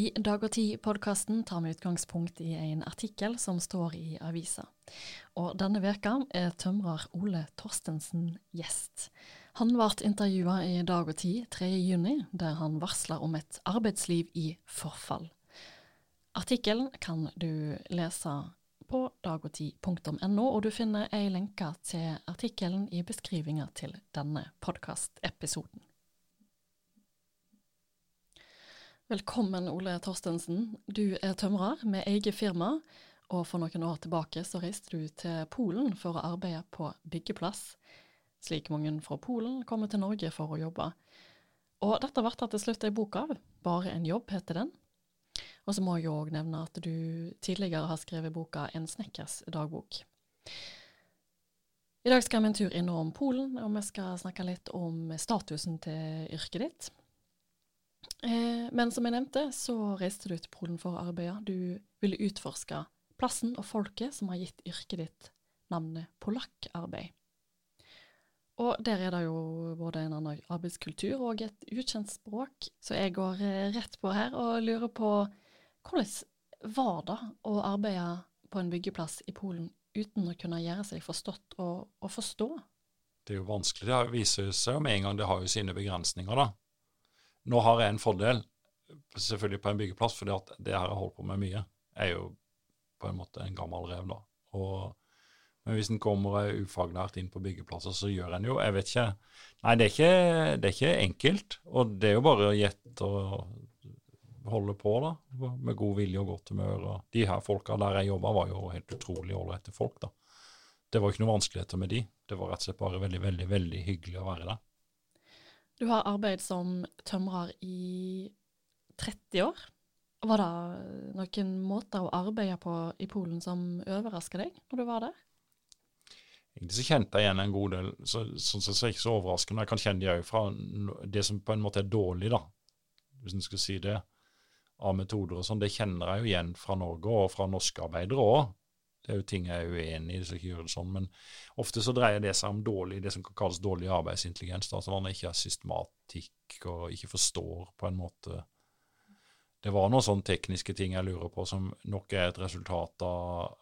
I Dag og Tid-podkasten tar vi utgangspunkt i en artikkel som står i avisa. Og denne veka er tømrer Ole Torstensen gjest. Han ble intervjua i Dag og Tid 3.6, der han varsler om et arbeidsliv i forfall. Artikkelen kan du lese på dagogtid.no, og du finner ei lenke til artikkelen i beskrivinga til denne podkastepisoden. Velkommen, Ole Torstensen. Du er tømrer med eget firma, og for noen år tilbake så reiste du til Polen for å arbeide på byggeplass, slik mange fra Polen kommer til Norge for å jobbe. Og dette ble til slutt ei bok av. Bare en jobb heter den. Og så må jeg òg nevne at du tidligere har skrevet boka En snekkers dagbok. I dag skal vi en tur innom Polen, og vi skal snakke litt om statusen til yrket ditt. Eh, men som jeg nevnte, så reiste du til Polen for å arbeide. Du ville utforske plassen og folket som har gitt yrket ditt navnet polakkarbeid. Og der er det jo både en annen arbeidskultur og et ukjent språk, så jeg går eh, rett på her og lurer på hvordan var det å arbeide på en byggeplass i Polen uten å kunne gjøre seg forstått og, og forstå? Det er jo vanskelig. Det viser seg jo med en gang det har jo sine begrensninger, da. Nå har jeg en fordel, selvfølgelig på en byggeplass, fordi at det her jeg holder på med mye, er jo på en måte en gammel rev, da. Og, men hvis en kommer ufaglært inn på byggeplasser, så gjør en jo Jeg vet ikke. Nei, det er ikke, det er ikke enkelt. Og det er jo bare å gjette og holde på, da. Med god vilje og godt humør. Og de her folka der jeg jobba, var jo helt utrolig ålreite folk, da. Det var ikke noen vanskeligheter med de. Det var rett og slett bare veldig, veldig, veldig hyggelig å være der. Du har arbeidet som tømrer i 30 år. Var det noen måter å arbeide på i Polen som overraska deg når du var der? Egentlig så kjente jeg igjen en god del, så, sånn sett så er jeg ikke så overraskende. Jeg kan kjenne de òg fra det som på en måte er dårlig, da, hvis en skal si det, av metoder og sånn. Det kjenner jeg jo igjen fra Norge og fra norske arbeidere òg. Det er jo ting jeg er uenig i, så ikke gjør det sånn. Men ofte så dreier det seg om dårlig, det som kan kalles dårlig arbeidsintelligens. Altså man ikke har systematikk og ikke forstår på en måte Det var noen sånne tekniske ting jeg lurer på, som nok er et resultat av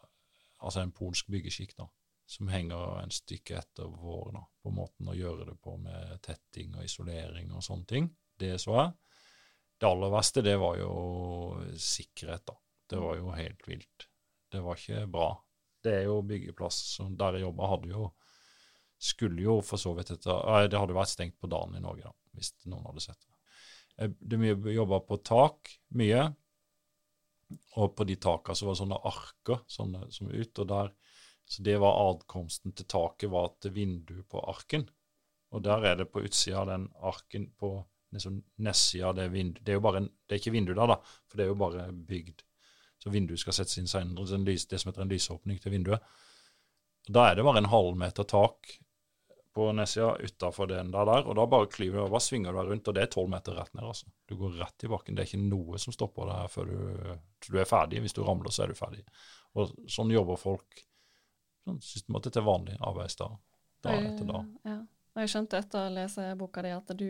altså en polsk byggeskikk, da. Som henger en stykke etter vår, da, på måten å gjøre det på med tetting og isolering og sånne ting. Det så jeg. Det aller verste, det var jo sikkerhet, da. Det var jo helt vilt. Det var ikke bra. Det er jo byggeplass som der jeg jobba, hadde jo Skulle jo for så vidt etter Det hadde vært stengt på dagen i Norge, da, hvis noen hadde sett det. Det mye jobba på tak, mye. Og på de takene så var det sånne arker sånne, som ut. og der, Så det var adkomsten til taket var til vinduet på arken. Og der er det på utsida av den arken på liksom nedsida av det vinduet Det er jo bare det er ikke vindu der, da, for det er jo bare bygd så vinduet skal settes inn senere. Det som heter en lysåpning til vinduet. Da er det bare en halvmeter tak på nedsida utafor den der, der, og da bare klyver du, over, svinger du deg rundt, og det er tolv meter rett ned. altså. Du går rett i bakken. Det er ikke noe som stopper deg før du, du, er ferdig. Hvis du ramler, så er du ferdig. Og sånn jobber folk sånn systematisk til vanlig arbeidsdag. Da etter da. Ja. Og jeg skjønte etter å lese boka di at du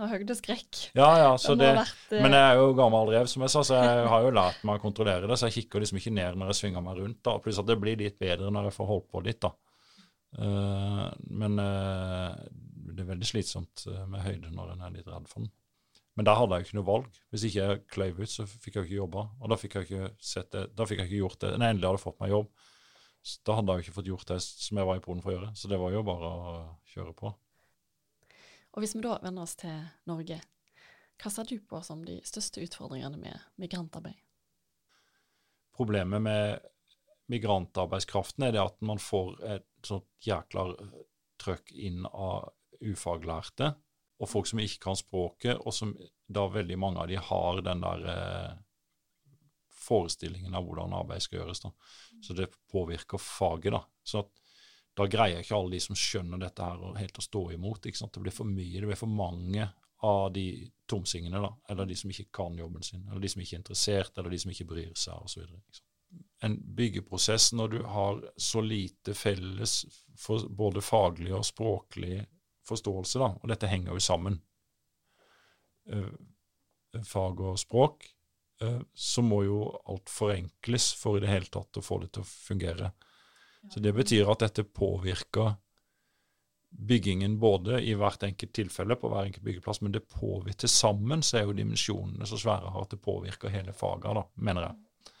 har høydeskrekk. Ja, ja, det, vært, uh... men jeg er jo gammel rev, som jeg sa, så jeg har jo lært meg å kontrollere det. Så jeg kikker liksom ikke ned når jeg svinger meg rundt. da, Pluss at det blir litt bedre når jeg får holdt på litt, da. Uh, men uh, det er veldig slitsomt med høyde når en er litt redd for den. Men der hadde jeg jo ikke noe valg. Hvis ikke jeg kløyv ut, så fikk jeg ikke jobba. Og da fikk jeg ikke det, da fikk jeg ikke gjort det. Når jeg endelig hadde fått meg jobb, da hadde jeg jo ikke fått gjort det som jeg var i Polen for å gjøre. Så det var jo bare å kjøre på. Og hvis vi da vender oss til Norge, hva ser du på som de største utfordringene med migrantarbeid? Problemet med migrantarbeidskraften er det at man får et sånt jækla trøkk inn av ufaglærte og folk som ikke kan språket, og som da veldig mange av de har den der eh, forestillingen av hvordan arbeid skal gjøres. da. Så det påvirker faget. da. Så at da greier ikke alle de som skjønner dette her helt å stå imot. ikke sant? Det blir for mye, det blir for mange av de tomsingene, da, eller de som ikke kan jobben sin, eller de som ikke er interessert, eller de som ikke bryr seg, osv. En byggeprosess når du har så lite felles for både faglig og språklig forståelse, da, og dette henger jo sammen. Eh, fag og språk, eh, så må jo alt forenkles for i det hele tatt å få det til å fungere. Så det betyr at dette påvirker byggingen både i hvert enkelt tilfelle på hver enkelt byggeplass, men det påvirker til sammen så er jo dimensjonene så svære at det påvirker hele faget, da, mener jeg.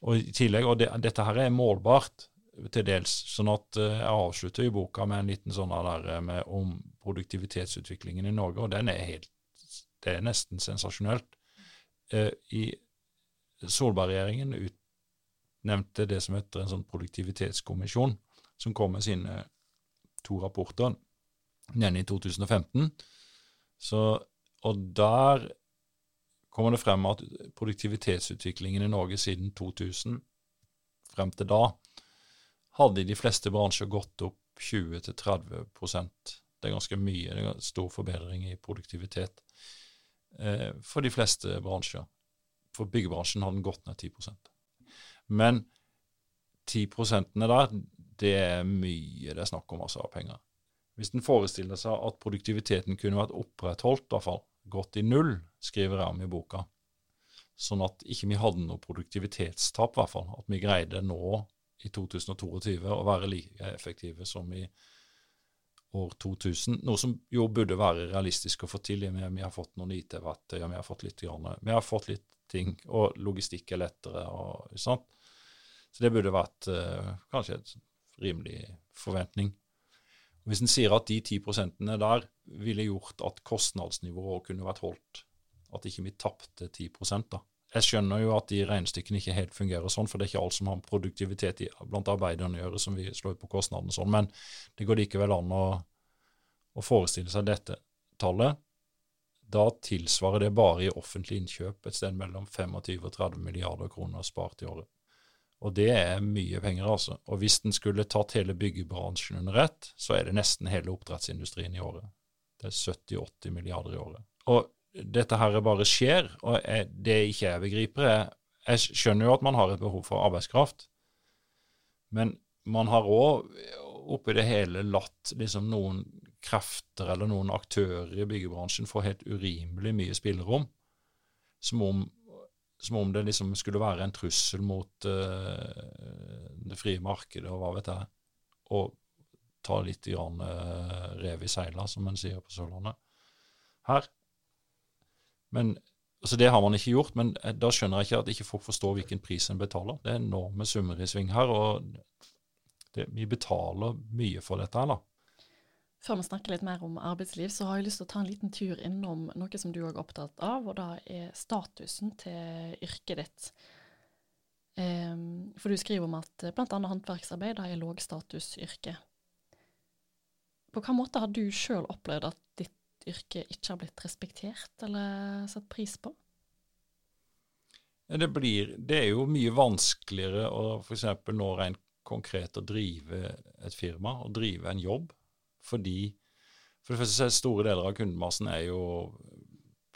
Og i tillegg, og det, dette her er målbart til dels, sånn at uh, jeg avslutter i boka med en liten sånn der med, om produktivitetsutviklingen i Norge, og den er helt det er nesten sensasjonelt. Uh, I Solberg-regjeringen utnevnte det som heter en sånn produktivitetskommisjon, som kom med sine to rapporter den i 2015. Så, og der kommer det frem at produktivitetsutviklingen i Norge siden 2000 frem til da hadde i de fleste bransjer gått opp 20-30% Det er ganske mye. Det er stor forbedring i produktivitet eh, for de fleste bransjer. For byggebransjen har den gått ned 10 Men 10% der, det er mye det er snakk om altså, av penger. Hvis en forestiller seg at produktiviteten kunne vært opprettholdt, i hvert fall gått i null, skriver jeg om i boka, sånn at ikke vi hadde noe produktivitetstap, i hvert fall. At vi greide nå i 2022 å være like effektive som i år 2000. Noe som jo burde være realistisk å få til. Vi, har fått noen IT-verktøy, vi har fått litt, vi har fått litt ting, og logistikk er lettere. og sånt. Så det burde vært uh, kanskje et rimelig forventning. Hvis en sier at de 10% der ville gjort at kostnadsnivået kunne vært holdt, at ikke vi tapte 10% da. Jeg skjønner jo at de regnestykkene ikke helt fungerer sånn, for det er ikke alt som har produktivitet i, blant arbeiderne å gjøre, som vi slår ut på kostnadene sånn, men det går likevel an å, å forestille seg dette tallet. Da tilsvarer det bare i offentlig innkjøp et sted mellom 25 og 30 milliarder kroner spart i året. Og det er mye penger, altså. Og hvis en skulle tatt hele byggebransjen under ett, så er det nesten hele oppdrettsindustrien i året. Det er 70-80 milliarder i året. Og dette her bare skjer, og jeg, det ikke jeg begriper, er Jeg skjønner jo at man har et behov for arbeidskraft, men man har òg oppi det hele latt liksom noen krefter eller noen aktører i byggebransjen få helt urimelig mye spillerom. Som om som om det liksom skulle være en trussel mot uh, det frie markedet og hva vet jeg, og ta litt grann, uh, rev i seila, som en sier på Sørlandet. Her. Men altså Det har man ikke gjort, men eh, da skjønner jeg ikke at ikke folk forstår hvilken pris en betaler. Det er enorme summer i sving her, og det, vi betaler mye for dette her, da. Før vi snakker litt mer om arbeidsliv, så har jeg lyst til å ta en liten tur innom noe som du er opptatt av, og da er statusen til yrket ditt. Um, for du skriver om at bl.a. håndverksarbeid er lågstatusyrke. På hvilken måte har du sjøl opplevd at ditt yrke ikke har blitt respektert eller satt pris på? Det, blir, det er jo mye vanskeligere å f.eks. nå rent konkret å drive et firma, og drive en jobb fordi For det første store deler av kundemassen er jo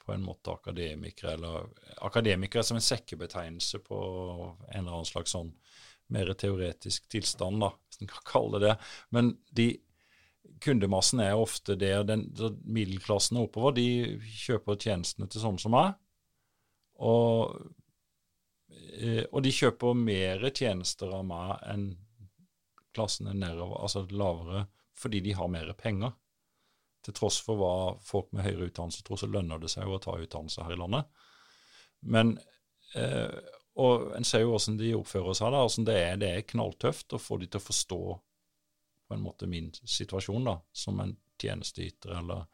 på en måte akademikere, eller akademikere som en sekkebetegnelse på en eller annen slags sånn mer teoretisk tilstand, da, hvis en kan kalle det det. Men de kundemassen er ofte det, den, middelklassen oppover, de kjøper tjenestene til sånne som meg. Og, eh, og de kjøper mer tjenester av meg enn klassene nedover, altså lavere fordi de har mer penger. Til tross for hva folk med høyere utdannelse tror, så lønner det seg jo å ta utdannelse her i landet. Men eh, Og en ser jo hvordan de oppfører seg da, det er, det er knalltøft å få de til å forstå på en måte min situasjon da, som en tjenesteyter eller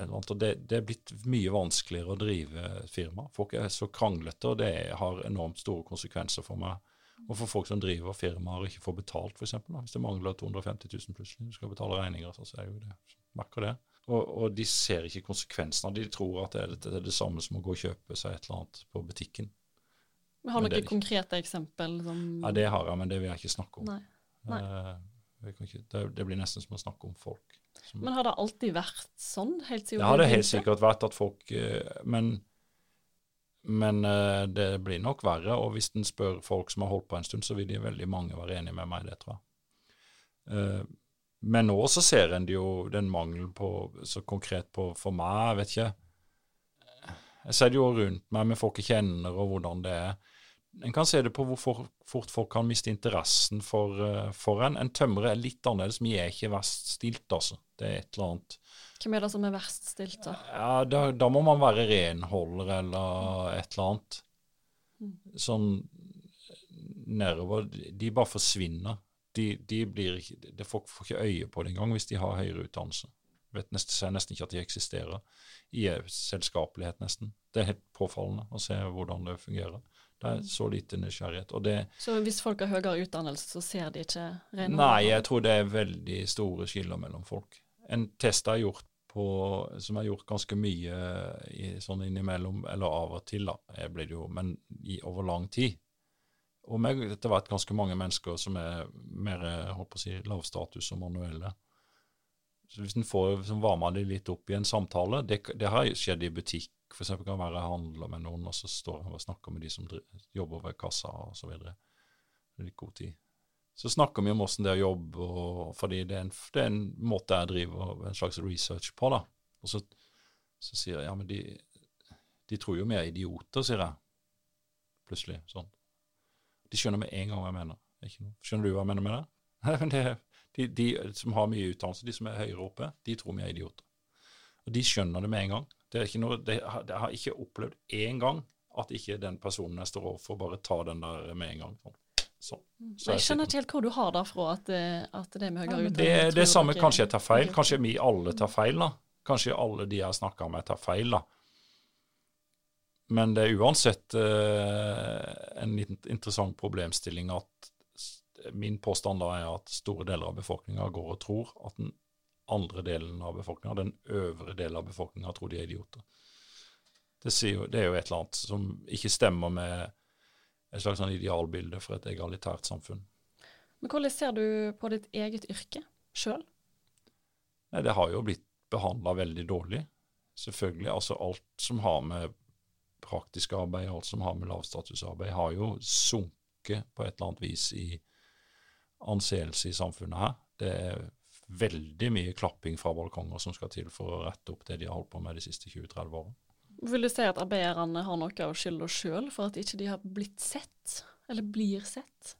eller det, det, er blitt mye vanskeligere å drive firma. Folk er så kranglete, og det har enormt store konsekvenser for meg og for folk som driver firmaer og ikke får betalt, f.eks. Hvis det mangler 250 000 plutselig, du skal betale regninger, så er jo det merker det. Og, og, de ser ikke konsekvensene. De tror at det er det, det er det, samme som å gå og kjøpe seg et eller annet på butikken. Men har noen konkrete eksempel? Som... Ja, det har jeg, men det vil jeg ikke snakke om. Nei. Nei. Eh, ikke, det, det, blir nesten som å snakke om folk. Som... men har det alltid vært sånn? helt siden Det har det helt sikkert vært at folk eh, Men men uh, det blir nok verre, og hvis en spør folk som har holdt på en stund, så vil de veldig mange være enige med meg i det, tror jeg. Uh, men nå så ser en jo den mangelen på så konkret på for meg, jeg vet ikke Jeg ser det jo rundt meg med folk jeg kjenner, og hvordan det er. En kan se det på hvor for, fort folk kan miste interessen for, uh, for en. En tømrer er litt annerledes. Vi er ikke verst stilt, altså. Det er et eller annet. Hvem er det som er verst stilt, da? Ja, Da, da må man være renholder eller et eller annet. Mm. Sånn nedover De bare forsvinner. De, de blir ikke, de folk får ikke øye på det engang hvis de har høyere utdannelse. Vet nesten, ser nesten ikke at de eksisterer i selskapelighet, nesten. Det er helt påfallende å se hvordan det fungerer. Det er så lite nysgjerrighet. Det, Så hvis folk har høyere utdannelse, så ser de ikke renholdet? nei, jeg tror det er veldig store skiller mellom folk. En test jeg har gjort på, som jeg har gjort ganske mye i, sånn innimellom, eller av og til, da, ble det jo, men i, over lang tid. Og med etter hvert ganske mange mennesker som er mer håper å si, lavstatus og manuelle. Så hvis en får som varmer det litt opp i en samtale Det, det har skjedd i butikk. Eksempel kan være jeg handler med noen, og så står jeg og snakker med de som driver, jobber ved kassa osv. Litt god tid. Så snakker vi om åssen det er å jobbe, og, fordi det er, en, det er, en, måte jeg driver en slags research på. da. Og så, så sier jeg ja, men de, de tror jo vi er idioter, sier jeg. Plutselig. sånn. De skjønner med en gang hva jeg mener. Skjønner du hva jeg mener med det? de, de, som har mye utdannelse, de som er høyere oppe, de tror vi er idioter. Og de skjønner det med en gang. Det er ikke noe, det, det har ikke opplevd én gang at ikke den personen jeg står overfor, bare tar den der med en gang. Sånn. Så jeg skjønner ikke helt hvor du har det fra at, at det med høyere utdanning. Det, det er samme, kanskje jeg tar feil. Kanskje vi alle tar feil, da. Kanskje alle de jeg snakker med, tar feil, da. Men det er uansett eh, en interessant problemstilling at min påstand da er at store deler av befolkninga går og tror at den andre delen av befolkninga, den øvre delen av befolkninga, tror de er idioter. Det, jo, det, er jo et eller annet som ikke stemmer med et slags sånn idealbilde for et egalitært samfunn. Men hvordan ser du på ditt eget yrke sjøl? Det har jo blitt behandla veldig dårlig. Selvfølgelig. Altså alt som har med praktisk arbeid, alt som har med lavstatusarbeid, har jo sunket på et eller annet vis i anseelse i samfunnet her. Det er veldig mye klapping fra balkonger som skal til for å rette opp det de har holdt på med de siste 20-30 årene. Vil du si at arbeiderne har noe av skylda sjøl for at ikke de har blitt sett, eller blir sett?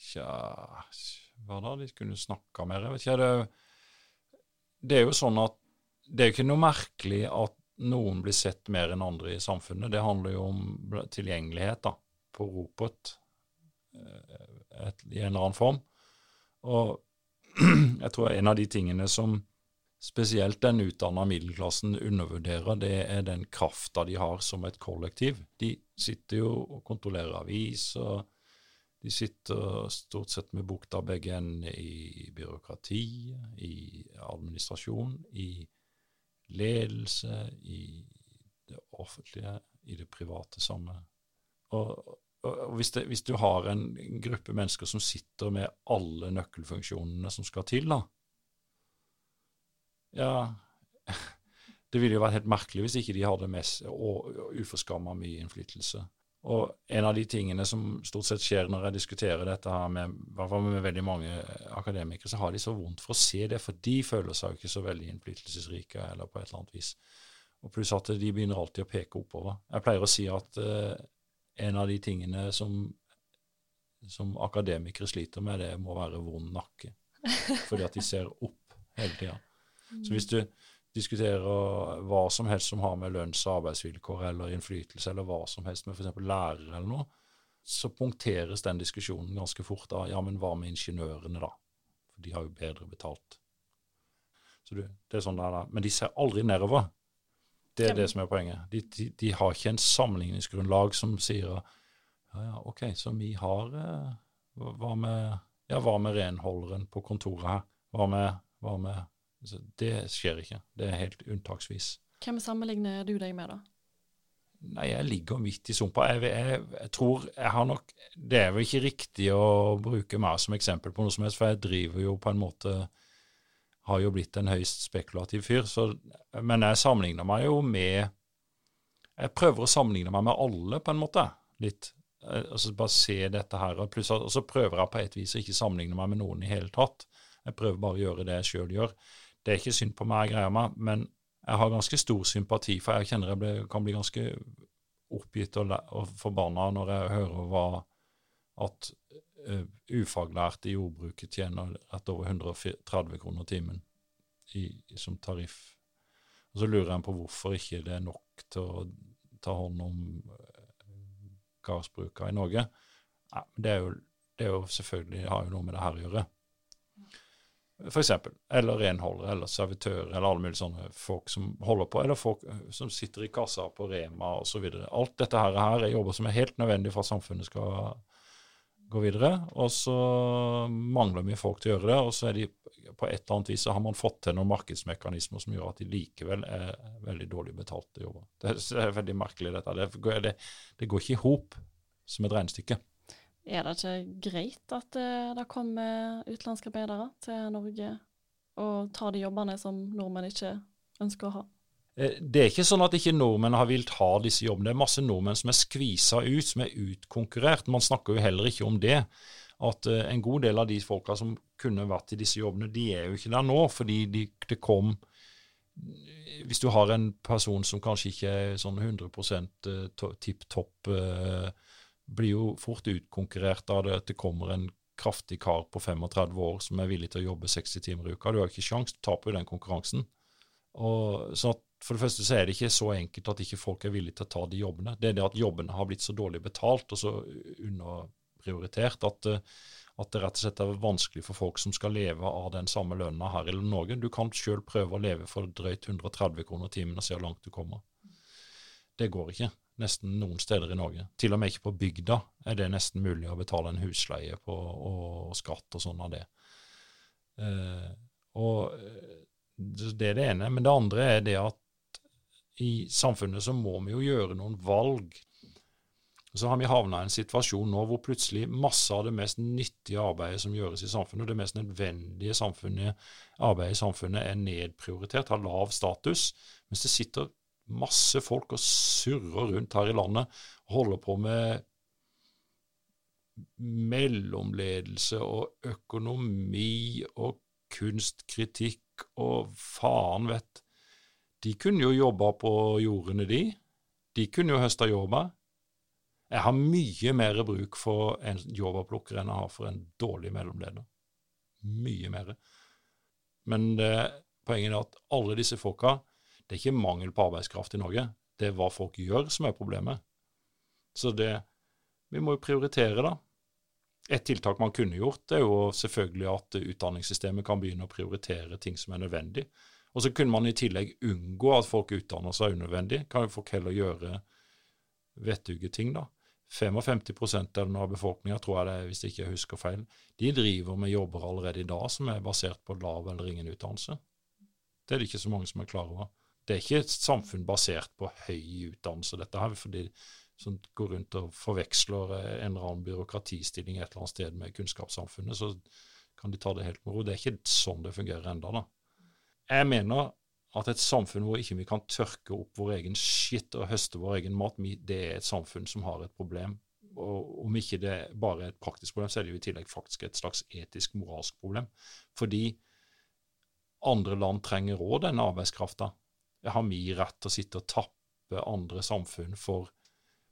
Tja, hva da? De kunne snakka mer. Jeg vet ikke. Det, det er jo sånn at det er ikke noe merkelig at noen blir sett mer enn andre i samfunnet. Det handler jo om tilgjengelighet da, på ropet eh, i en eller annen form. Og jeg tror en av de tingene som spesielt den utdanna middelklassen undervurderer, det er den krafta de har som et kollektiv. De sitter jo og kontrollerer aviser. De sitter stort sett med bukta begge endene i byråkrati, i administrasjon, i ledelse, i det offentlige, i det private samme. Og, og hvis, det, hvis, du har en gruppe mennesker som sitter med alle nøkkelfunksjonene som skal til, da Ja, det ville jo vært helt merkelig hvis ikke de hadde mest og, uforskamma mye innflytelse. Og en av de tingene som stort sett skjer når jeg diskuterer dette her med, med veldig mange akademikere, så har de så vondt for å se det, for de føler seg jo ikke så veldig innflytelsesrike eller på et eller annet vis. Og pluss at de begynner alltid å peke oppover. Jeg pleier å si at uh, en av de tingene som, som akademikere sliter med, det må være vond nakke. Fordi at de ser opp hele tida. Så hvis du diskuterer hva som helst som har med lønns- og arbeidsvilkår eller innflytelse, eller hva som helst med f.eks. lærere eller noe, så punkteres den diskusjonen ganske fort av ja, men hva med ingeniørene, da? For de har jo bedre betalt. Så du, det er sånn det er da. Men de ser aldri nedover. Det er det som er poenget. De, de, de har ikke en sammenligningsgrunnlag som sier ja, ja, OK, så vi har eh, hva med, ja, hva med renholderen på kontoret her? Hva med, hva med så Det skjer ikke. Det er helt unntaksvis. Hvem sammenligner du deg med, da? Nei, jeg ligger midt i sumpa. Jeg, jeg, jeg, tror jeg har nok Det er vel ikke riktig å bruke meg som eksempel på noe som helst, for jeg driver jo på en måte Har jo blitt en høyst spekulativ fyr. Så, men jeg sammenligner meg jo med Jeg prøver å sammenligne meg med alle, på en måte. Litt. Altså Bare se dette her. Og, og så prøver jeg på et vis å ikke sammenligne meg med noen i hele tatt. Jeg prøver bare å gjøre det jeg sjøl gjør. Det er ikke synd på meg, greier meg, men jeg har ganske stor sympati, for jeg kjenner jeg ble, kan bli ganske oppgitt og, og forbanna når jeg hører hva at uh, ufaglærte i jordbruket tjener rett over 130 kroner timen i, som tariff. Og så lurer jeg på hvorfor ikke det er nok til å ta hånd om gardsbruka i Norge. Ja, det, er jo, det er jo selvfølgelig har jo noe med det her å gjøre f.eks. Eller renholdere eller servitører eller alle mulige sånne folk som holder på, eller folk eh, som sitter i kassa på Rema osv. Alt dette her, er jobber som er helt nødvendig for at samfunnet skal gå videre. Og så mangler vi folk til å gjøre det, og så er de på et eller annet vis så har man fått til noen markedsmekanismer som gjør at de likevel er veldig dårlig betalte jobber. Det, er veldig merkelig, dette. Det, det, det går ikke i hop som et regnestykke. Er det ikke greit at uh, det kommer utenlandske arbeidere til Norge og tar de jobbene som nordmenn ikke ønsker å ha? Eh, det er ikke sånn at ikke nordmenn har villet ha disse jobbene. Det er masse nordmenn som er skvisa ut, som er utkonkurrert. Man snakker jo heller ikke om det. At uh, en god del av de folka som kunne vært i disse jobbene, de er jo ikke der nå, fordi de, det kom Hvis du har en person som kanskje ikke er sånn 100 tipp topp blir jo fort utkonkurrert av det at det kommer en kraftig kar på 35 år som er villig til å jobbe 60 timer i uka. Du har ikke sjans, du taper jo den konkurransen. Og så For det første så er det ikke så enkelt at ikke folk er villige til å ta de jobbene. Det er det at jobbene har blitt så dårlig betalt og så underprioritert at, at det rett og slett er vanskelig for folk som skal leve av den samme lønna her i Norge. Du kan sjøl prøve å leve for drøyt 130 kroner timen og se hvor langt du kommer. Det går ikke nesten noen steder i Norge. Til og med ikke på bygda er det nesten mulig å betale en husleie på, og skatt og sånn av det. Eh, og eh, Det er det ene. Men det andre er det at i samfunnet så må vi jo gjøre noen valg. Så har vi havna i en situasjon nå hvor plutselig masse av det mest nyttige arbeidet som gjøres i samfunnet, og det mest nødvendige arbeidet i samfunnet, er nedprioritert, har lav status, mens det sitter masse folk og surrer rundt her i landet og holder på med mellomledelse og økonomi og kunstkritikk og faen vet De kunne jo jobba på jordene, de. De kunne jo høsta jobba. Jeg har mye mer bruk for en jordbærplukker enn jeg har for en dårlig mellomleder. Mye mer. Men det, poenget er at alle disse folka det er ikke mangel på arbeidskraft i Norge. Det er hva folk gjør som er problemet. Så det Vi må jo prioritere, da. Et tiltak man kunne gjort, er jo selvfølgelig at utdanningssystemet kan begynne å prioritere ting som er nødvendig. Og så kunne man i tillegg unngå at folk utdanner seg unødvendig. Kan jo folk heller gjøre vettuge ting, da. 55 av befolkninga, tror jeg det er, hvis jeg ikke husker feil, de driver med jobber allerede i dag som er basert på lav eller ingen utdannelse. Det er det ikke så mange som er klar over. Det er ikke et samfunn basert på høy utdannelse, dette her, fordi som går rundt og forveksler en eller annen byråkratistilling et eller annet sted med kunnskapssamfunnet, så kan de ta det helt med ro. Det er ikke sånn det fungerer enda da. Jeg mener at et samfunn hvor ikke vi kan tørke opp vår egen skitt og høste vår egen mat, det er et samfunn som har et problem. Og om ikke det bare er et praktisk problem, så er det jo i tillegg faktisk et slags etisk, moralsk problem. Fordi andre land trenger òg denne arbeidskrafta har vi rett til å sitte og tappe andre samfunn for,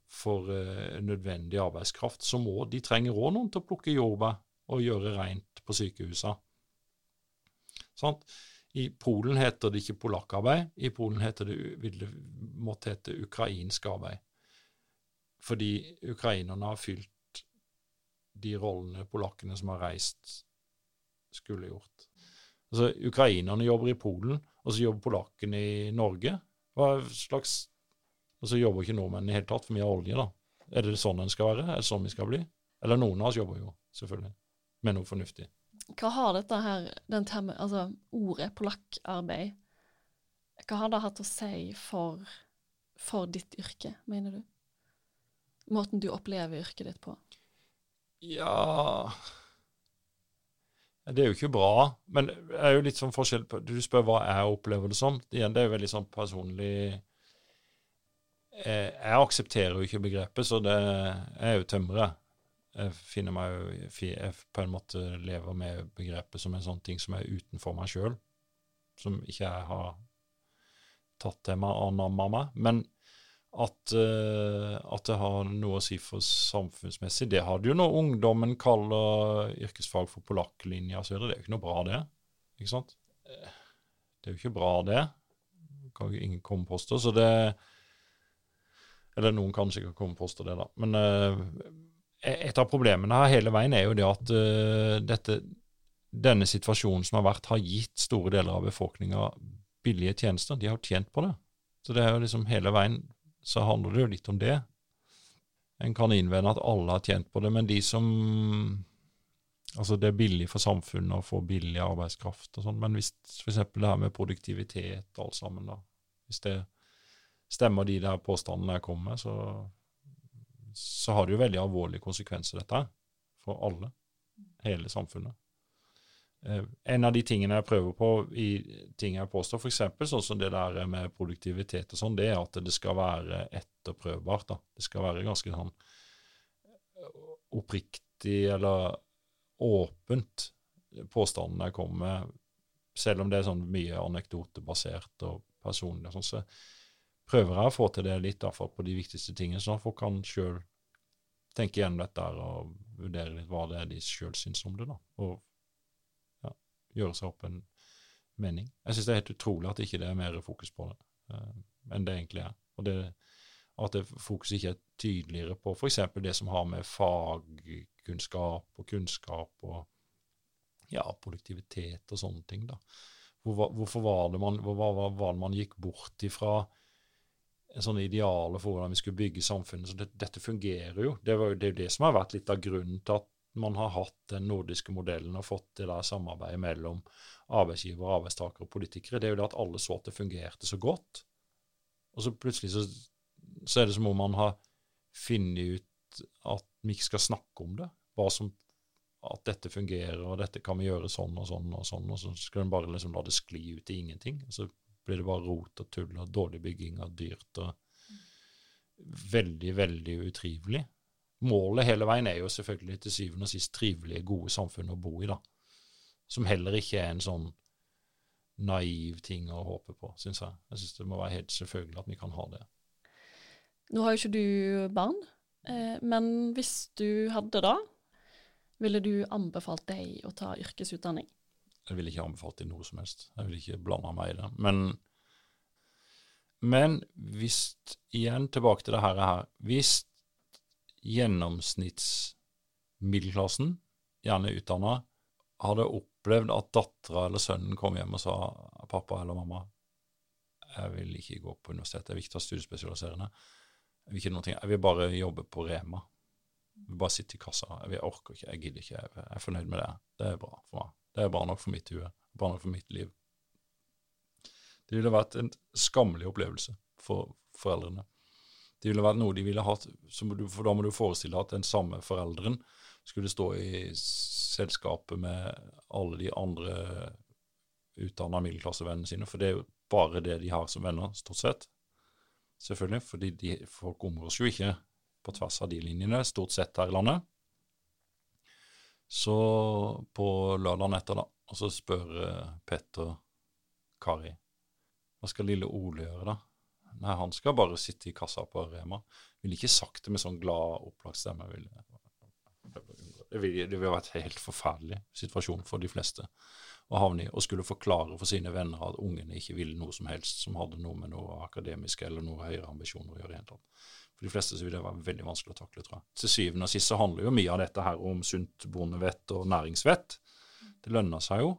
for uh, nødvendig arbeidskraft, så må de trenger òg noen til å plukke jordbær og gjøre rent på sykehusene. Sånn? I Polen heter det ikke polakkarbeid, i Polen heter det, vil det måtte hete ukrainsk arbeid. Fordi ukrainerne har fylt de rollene polakkene som har reist, skulle gjort. Altså, Ukrainerne jobber i Polen, og så jobber polakkene i Norge. Hva slags Og så jobber ikke nordmenn i hele tatt, for mye olje, da. Er det sånn en skal være? Er det sånn vi skal bli? Eller noen av oss jobber jo, selvfølgelig, med noe fornuftig. Hva har dette her, den termen, altså ordet polakkarbeid, hva har det hatt å si for, for ditt yrke, mener du? Måten du opplever yrket ditt på? Ja det er jo ikke bra, men det er jo litt sånn forskjell på Du spør hva jeg opplever det som. Igjen, det er jo veldig sånn personlig eh, Jeg aksepterer jo ikke begrepet, så det er jo tømrer. Jeg finner meg jo Jeg på en måte lever med begrepet som en sånn ting som er utenfor meg sjøl, som ikke jeg har tatt til meg og anamma meg. Men at, uh, at, det har noe å si for samfunnsmessig, det hadde jo når ungdommen kaller yrkesfag for polakklinja osv. Det er jo ikke noe bra, det. Ikke sant? Det er jo ikke bra, det. Kan jo ingen komme påstå. Så det Eller noen kan sikkert komme påstå det, da. Men uh, et av problemene her hele veien er jo det at uh, dette, denne situasjonen som har vært, har gitt store deler av befolkninga billige tjenester. De har jo tjent på det. Så det er jo liksom hele veien så handler det jo litt om det. En kan innvende at alle har tjent på det, men de som Altså, det er billig for samfunnet å få billig arbeidskraft og sånn, men hvis f.eks. det her med produktivitet og alt sammen, da Hvis det stemmer de der påstandene jeg kommer med, så, så har det jo veldig alvorlige konsekvenser, dette her. For alle. Hele samfunnet. Eh, en av de tingene jeg prøver på i ting jeg påstår, f.eks. sånn som det der med produktivitet og sånn, det er at det skal være etterprøvbart. da. Det skal være ganske sånn eh, oppriktig eller åpent, påstandene jeg kommer med. Selv om det er sånn mye anekdotebasert og personlig, sånn, så prøver jeg å få til det litt iallfall på de viktigste tingene, sånn at folk kan sjøl tenke gjennom dette og vurdere litt hva det er de sjøl syns om det. da, og gjøre seg opp en mening. Jeg syns det er helt utrolig at ikke det er mer fokus på det uh, enn det egentlig er. Og det, at det fokuset ikke er tydeligere på f.eks. det som har med fagkunnskap og kunnskap og ja, produktivitet og sånne ting. da. Hvor, hvorfor var det man, hvor, var, var det man gikk bort ifra en sånn ideale for hvordan vi skulle bygge samfunnet. Så det, dette fungerer jo. Det er jo det som har vært litt av grunnen til at man har hatt den nordiske modellen og fått det der samarbeidet mellom arbeidsgiver, arbeidstaker og politikere, det er jo det at alle så at det fungerte så godt. Og så plutselig så, så er det som om man har funnet ut at vi ikke skal snakke om det. Hva som, at dette fungerer, og dette kan vi gjøre sånn og sånn og sånn, og så skal en bare liksom la det skli ut i ingenting. Og så blir det bare rot og tull og dårlig bygging og dyrt og veldig, veldig utrivelig målet hele veien er jo selvfølgelig til syvende og sist trivelige, gode samfunn å bo i, da. Som heller ikke er en sånn naiv ting å håpe på, syns jeg. Jeg syns det må være helt selvfølgelig at vi kan ha det. Nå har jo ikke du barn, eh, men hvis du hadde da, ville du anbefalt deg å ta yrkesutdanning? Jeg ville ikke anbefalt deg noe som helst. Jeg ville ikke blande meg i det. Men, men hvis Igjen tilbake til det her. Hvis gjennomsnittsmiddelklassen, gjerne utdanna, hadde opplevd at dattera eller sønnen kom hjem og sa pappa eller mamma, jeg vil ikke gå på universitetet, jeg vil ikke ta studiespesialiserende. Jeg vil, ikke noe, jeg vil bare jobbe på Rema. Jeg vil bare sitte i kassa. Jeg, orker ikke, jeg gidder ikke. Jeg er fornøyd med det. Det er bra for meg. Det er bra nok for mitt hue. Bra nok for mitt liv. Det ville vært en skammelig opplevelse for foreldrene. Det ville vært noe de ville hatt, for da må du forestille deg at den samme foreldren skulle stå i selskapet med alle de andre utdanna middelklassevennene sine, for det er jo bare det de har som venner, stort sett. Selvfølgelig, fordi de, folk omgås jo ikke på tvers av de linjene, stort sett her i landet. Så på lørdagen etter, da, og så spør uh, Petter Kari hva skal lille Ole gjøre, da? Nei, han skal bare sitte i kassa på Rema. Ville ikke sagt det med sånn glad, opplagt stemme. Det ville, det vært en helt forferdelig situasjon for de fleste å havne i, og skulle forklare for sine venner at ungene ikke ville noe som helst som hadde noe med noe akademisk eller noe høyere ambisjoner å gjøre. Helt annet. For de fleste så vil det være veldig vanskelig å takle, tror jeg. Til syvende og sist så handler jo mye av dette her om sunt bondevett og næringsvett. Det lønner seg jo.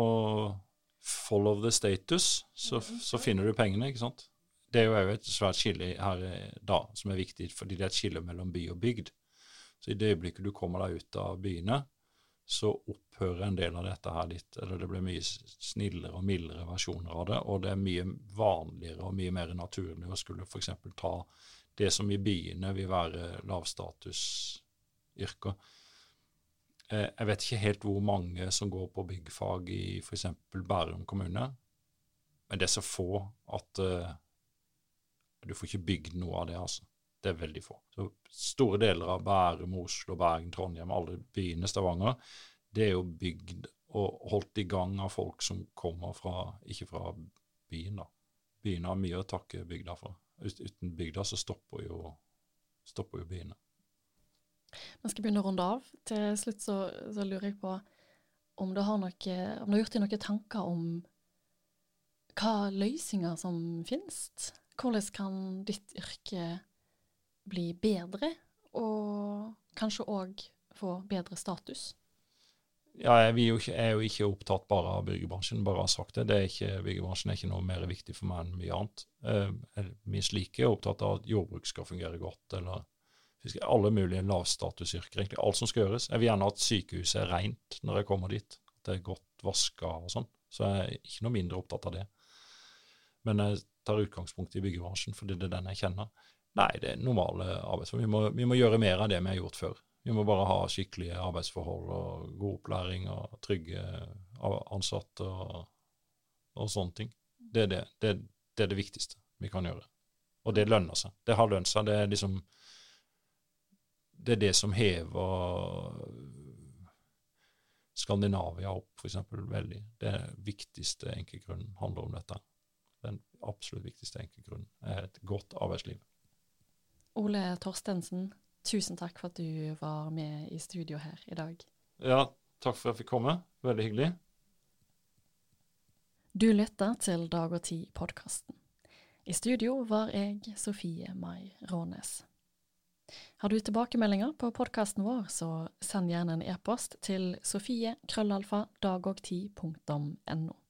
Og follow the status, så, så finner du pengene, ikke sant. Det er jo òg et svært skille her eh, da, som er viktig, fordi det er et skille mellom by og bygd. Så i det øyeblikket du kommer deg ut av byene, så opphører en del av dette her litt. Eller det blir mye snillere og mildere versjoner av det, og det er mye vanligere og mye mer naturlig å skulle f.eks. ta det som i byene vil være lavstatusyrker. Eh, jeg vet ikke helt hvor mange som går på byggfag i f.eks. Bærum kommune, men det er så få at uh, du får ikke bygd noe av det, altså. Det er veldig få. Så Store deler av Bærum, Oslo, Bergen, Trondheim, alle byene, Stavanger, det er jo bygd og holdt i gang av folk som kommer fra, ikke fra byen, da, byene har mye å takke bygda for. Uten bygda så stopper jo, stopper jo byene. Vi skal begynne å runde av. Til slutt så, så lurer jeg på om du har, noe, om du har gjort deg noen tanker om hva løsninger som finnes? Hvordan kan ditt yrke bli bedre, og kanskje òg få bedre status? Ja, jeg, er jo ikke, er jo ikke opptatt bare av byggebransjen, bare har sagt det. det er ikke, byggebransjen er ikke noe mer viktig for meg enn mye annet. Jeg er minst like opptatt av at jordbruk skal fungere godt, eller alle mulige lavstatusyrker. egentlig Alt som skal gjøres. Jeg vil gjerne at sykehuset er rent når jeg kommer dit. At det er godt vaska og sånn. Så jeg er ikke noe mindre opptatt av det. Men jeg tar utgangspunkt i byggebransjen fordi det er den jeg kjenner. Nei, det er normale arbeidsforhold. Vi må, vi må gjøre mer av det vi har gjort før. Vi må bare ha skikkelige arbeidsforhold og god opplæring og trygge ansatte og, og sånne ting. Det er det, det, det er det viktigste vi kan gjøre. Og det lønner seg. Det har lønt seg. Det er liksom det er det som hever Skandinavia opp, f.eks. veldig. Det viktigste enkeltgrunnen handler om dette. Den absolutt viktigste enkeltgrunnen er et godt arbeidsliv. Ole Torstensen, tusen takk for at du var med i studio her i dag. Ja, takk for at jeg fikk komme. Veldig hyggelig. Du lytter til Dag og Tid-podkasten. I studio var jeg Sofie Mai Rånes. Har du tilbakemeldinger på podkasten vår, så send gjerne en e-post til sofie.krøllalfa.dagogti.no.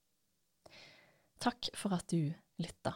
Takk for at du lytta.